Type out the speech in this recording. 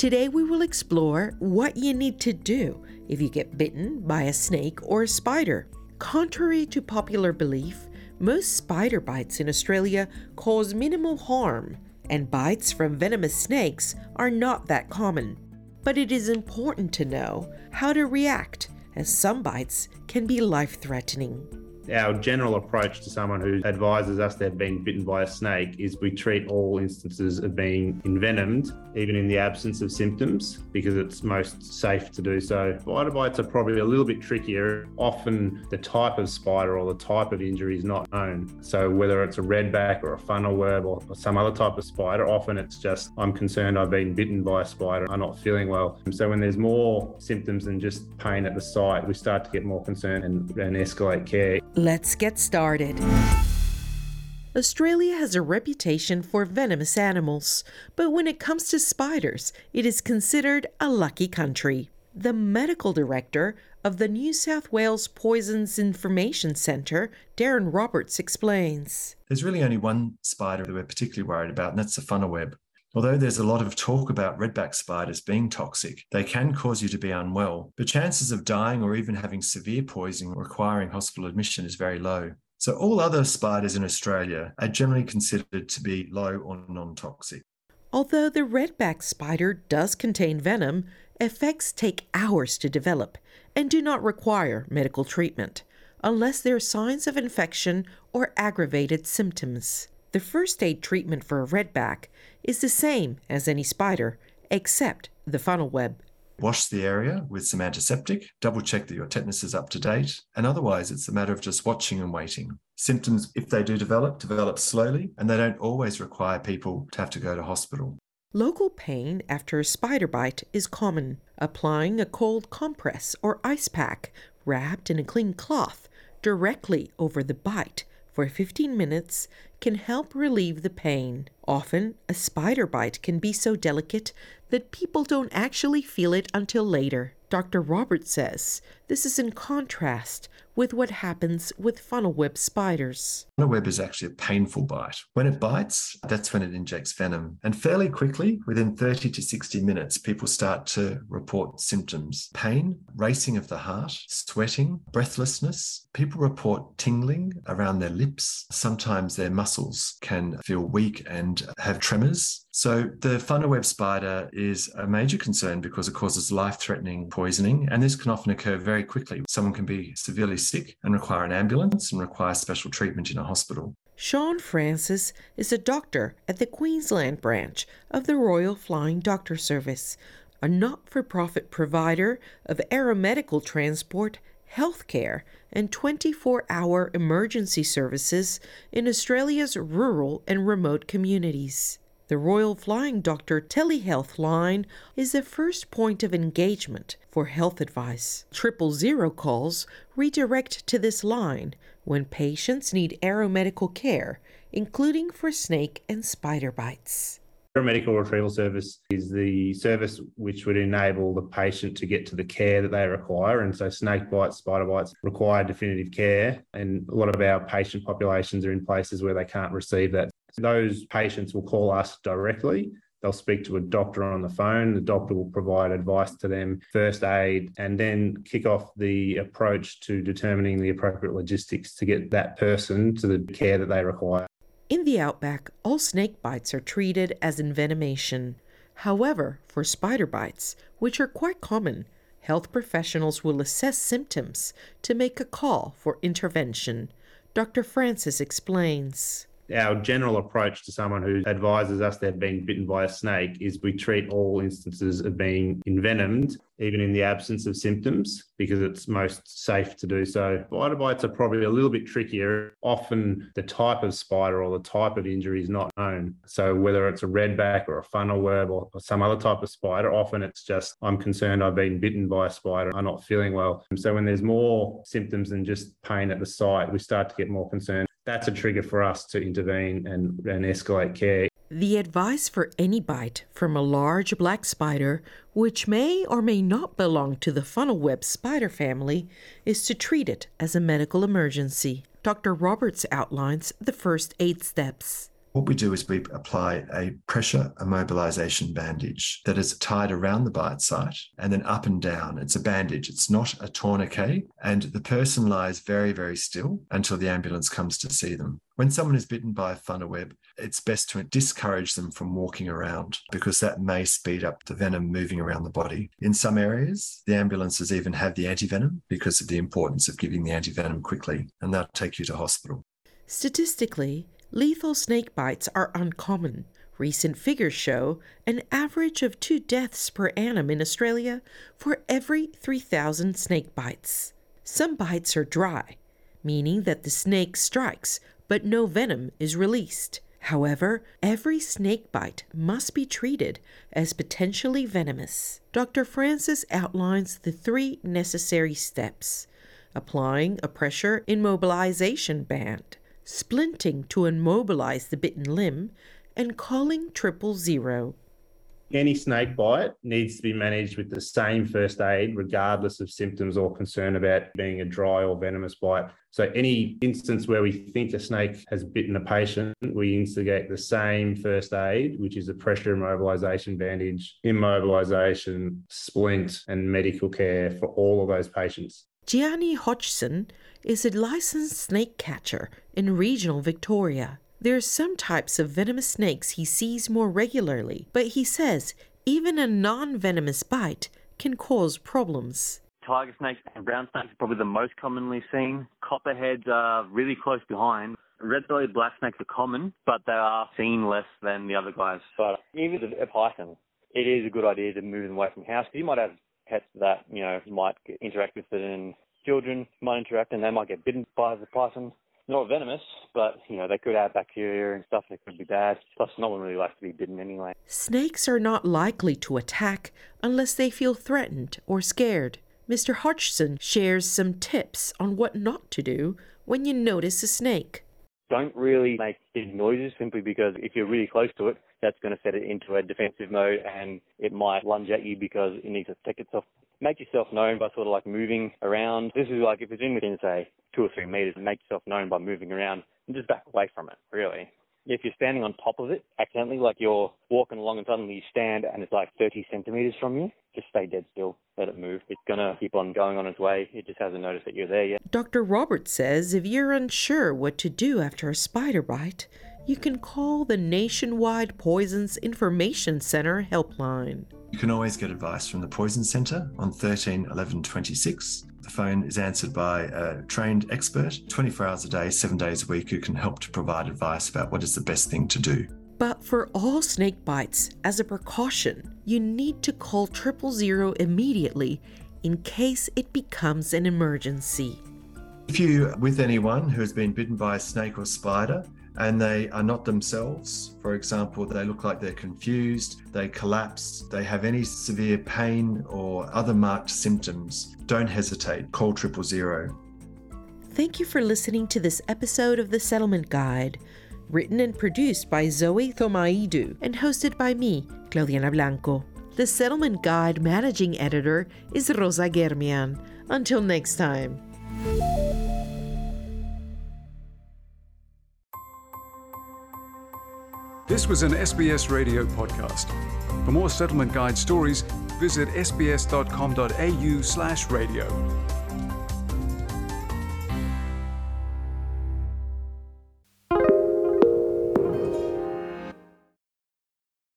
Today, we will explore what you need to do if you get bitten by a snake or a spider. Contrary to popular belief, most spider bites in Australia cause minimal harm, and bites from venomous snakes are not that common. But it is important to know how to react, as some bites can be life threatening. Our general approach to someone who advises us they've been bitten by a snake is we treat all instances of being envenomed, even in the absence of symptoms, because it's most safe to do so. Spider bites are probably a little bit trickier. Often the type of spider or the type of injury is not known. So whether it's a redback or a funnel web or, or some other type of spider, often it's just I'm concerned I've been bitten by a spider, I'm not feeling well. So when there's more symptoms than just pain at the site, we start to get more concerned and, and escalate care. Let's get started. Australia has a reputation for venomous animals, but when it comes to spiders, it is considered a lucky country. The medical director of the New South Wales Poisons Information Centre, Darren Roberts, explains. There's really only one spider that we're particularly worried about, and that's the funnel web. Although there's a lot of talk about redback spiders being toxic, they can cause you to be unwell, but chances of dying or even having severe poisoning requiring hospital admission is very low. So, all other spiders in Australia are generally considered to be low or non toxic. Although the redback spider does contain venom, effects take hours to develop and do not require medical treatment unless there are signs of infection or aggravated symptoms. The first aid treatment for a redback is the same as any spider, except the funnel web. Wash the area with some antiseptic, double check that your tetanus is up to date, and otherwise it's a matter of just watching and waiting. Symptoms, if they do develop, develop slowly, and they don't always require people to have to go to hospital. Local pain after a spider bite is common. Applying a cold compress or ice pack wrapped in a clean cloth directly over the bite for 15 minutes can help relieve the pain. Often, a spider bite can be so delicate that people don't actually feel it until later. Dr. Roberts says this is in contrast with what happens with funnel web spiders. Funnel web is actually a painful bite. When it bites, that's when it injects venom. And fairly quickly, within 30 to 60 minutes, people start to report symptoms pain, racing of the heart, sweating, breathlessness. People report tingling around their lips. Sometimes their muscles can feel weak and have tremors. So, the funnel web spider is a major concern because it causes life threatening poisoning, and this can often occur very quickly. Someone can be severely sick and require an ambulance and require special treatment in a hospital. Sean Francis is a doctor at the Queensland branch of the Royal Flying Doctor Service, a not for profit provider of aeromedical transport, healthcare, and 24 hour emergency services in Australia's rural and remote communities. The Royal Flying Doctor telehealth line is the first point of engagement for health advice. Triple zero calls redirect to this line when patients need aeromedical care, including for snake and spider bites. Medical retrieval service is the service which would enable the patient to get to the care that they require. And so, snake bites, spider bites require definitive care. And a lot of our patient populations are in places where they can't receive that those patients will call us directly They'll speak to a doctor on the phone. The doctor will provide advice to them, first aid, and then kick off the approach to determining the appropriate logistics to get that person to the care that they require. In the outback, all snake bites are treated as envenomation. However, for spider bites, which are quite common, health professionals will assess symptoms to make a call for intervention. Dr. Francis explains our general approach to someone who advises us they've been bitten by a snake is we treat all instances of being envenomed, even in the absence of symptoms, because it's most safe to do so. Spider bites are probably a little bit trickier. Often the type of spider or the type of injury is not known. So whether it's a redback or a funnel web or, or some other type of spider, often it's just, I'm concerned I've been bitten by a spider, I'm not feeling well. So when there's more symptoms than just pain at the site, we start to get more concerned that's a trigger for us to intervene and, and escalate care. The advice for any bite from a large black spider, which may or may not belong to the funnel web spider family, is to treat it as a medical emergency. Dr. Roberts outlines the first aid steps. What we do is we apply a pressure immobilization bandage that is tied around the bite site and then up and down. It's a bandage, it's not a tourniquet. And the person lies very, very still until the ambulance comes to see them. When someone is bitten by a funnel web, it's best to discourage them from walking around because that may speed up the venom moving around the body. In some areas, the ambulances even have the antivenom because of the importance of giving the antivenom quickly, and they'll take you to hospital. Statistically, Lethal snake bites are uncommon. Recent figures show an average of two deaths per annum in Australia for every 3,000 snake bites. Some bites are dry, meaning that the snake strikes but no venom is released. However, every snake bite must be treated as potentially venomous. Dr. Francis outlines the three necessary steps applying a pressure immobilization band, splinting to immobilize the bitten limb, and calling triple zero. Any snake bite needs to be managed with the same first aid, regardless of symptoms or concern about being a dry or venomous bite. So, any instance where we think a snake has bitten a patient, we instigate the same first aid, which is a pressure immobilization bandage, immobilization, splint, and medical care for all of those patients. Gianni Hodgson is a licensed snake catcher in regional Victoria. There are some types of venomous snakes he sees more regularly, but he says even a non venomous bite can cause problems. Tiger snakes and brown snakes are probably the most commonly seen. Copperheads are really close behind. Red bellied black snakes are common, but they are seen less than the other guys. But even a python, it is a good idea to move them away from house. because You might have pets that, you know, might interact with it and children might interact and they might get bitten by the python. Not venomous, but you know they could have bacteria and stuff that could be bad. Plus, no one really likes to be bitten anyway. Snakes are not likely to attack unless they feel threatened or scared. Mr. Hodgson shares some tips on what not to do when you notice a snake. Don't really make big noises simply because if you're really close to it, that's going to set it into a defensive mode and it might lunge at you because it needs to protect itself make yourself known by sort of like moving around. This is like if it's in within, say, two or three meters, make yourself known by moving around and just back away from it, really. If you're standing on top of it accidentally, like you're walking along and suddenly you stand and it's like 30 centimeters from you, just stay dead still. Let it move. It's going to keep on going on its way. It just hasn't noticed that you're there yet. Dr. Roberts says if you're unsure what to do after a spider bite, you can call the Nationwide Poisons Information Center helpline. You can always get advice from the Poison Centre on 13 11 26. The phone is answered by a trained expert 24 hours a day, seven days a week, who can help to provide advice about what is the best thing to do. But for all snake bites, as a precaution, you need to call triple zero immediately in case it becomes an emergency. If you're with anyone who has been bitten by a snake or spider, and they are not themselves. For example, they look like they're confused, they collapse, they have any severe pain or other marked symptoms, don't hesitate. Call triple zero. Thank you for listening to this episode of The Settlement Guide, written and produced by Zoe Thomaidou and hosted by me, Claudiana Blanco. The Settlement Guide managing editor is Rosa Germian. Until next time. This was an SBS radio podcast. For more Settlement Guide stories, visit sbs.com.au/radio.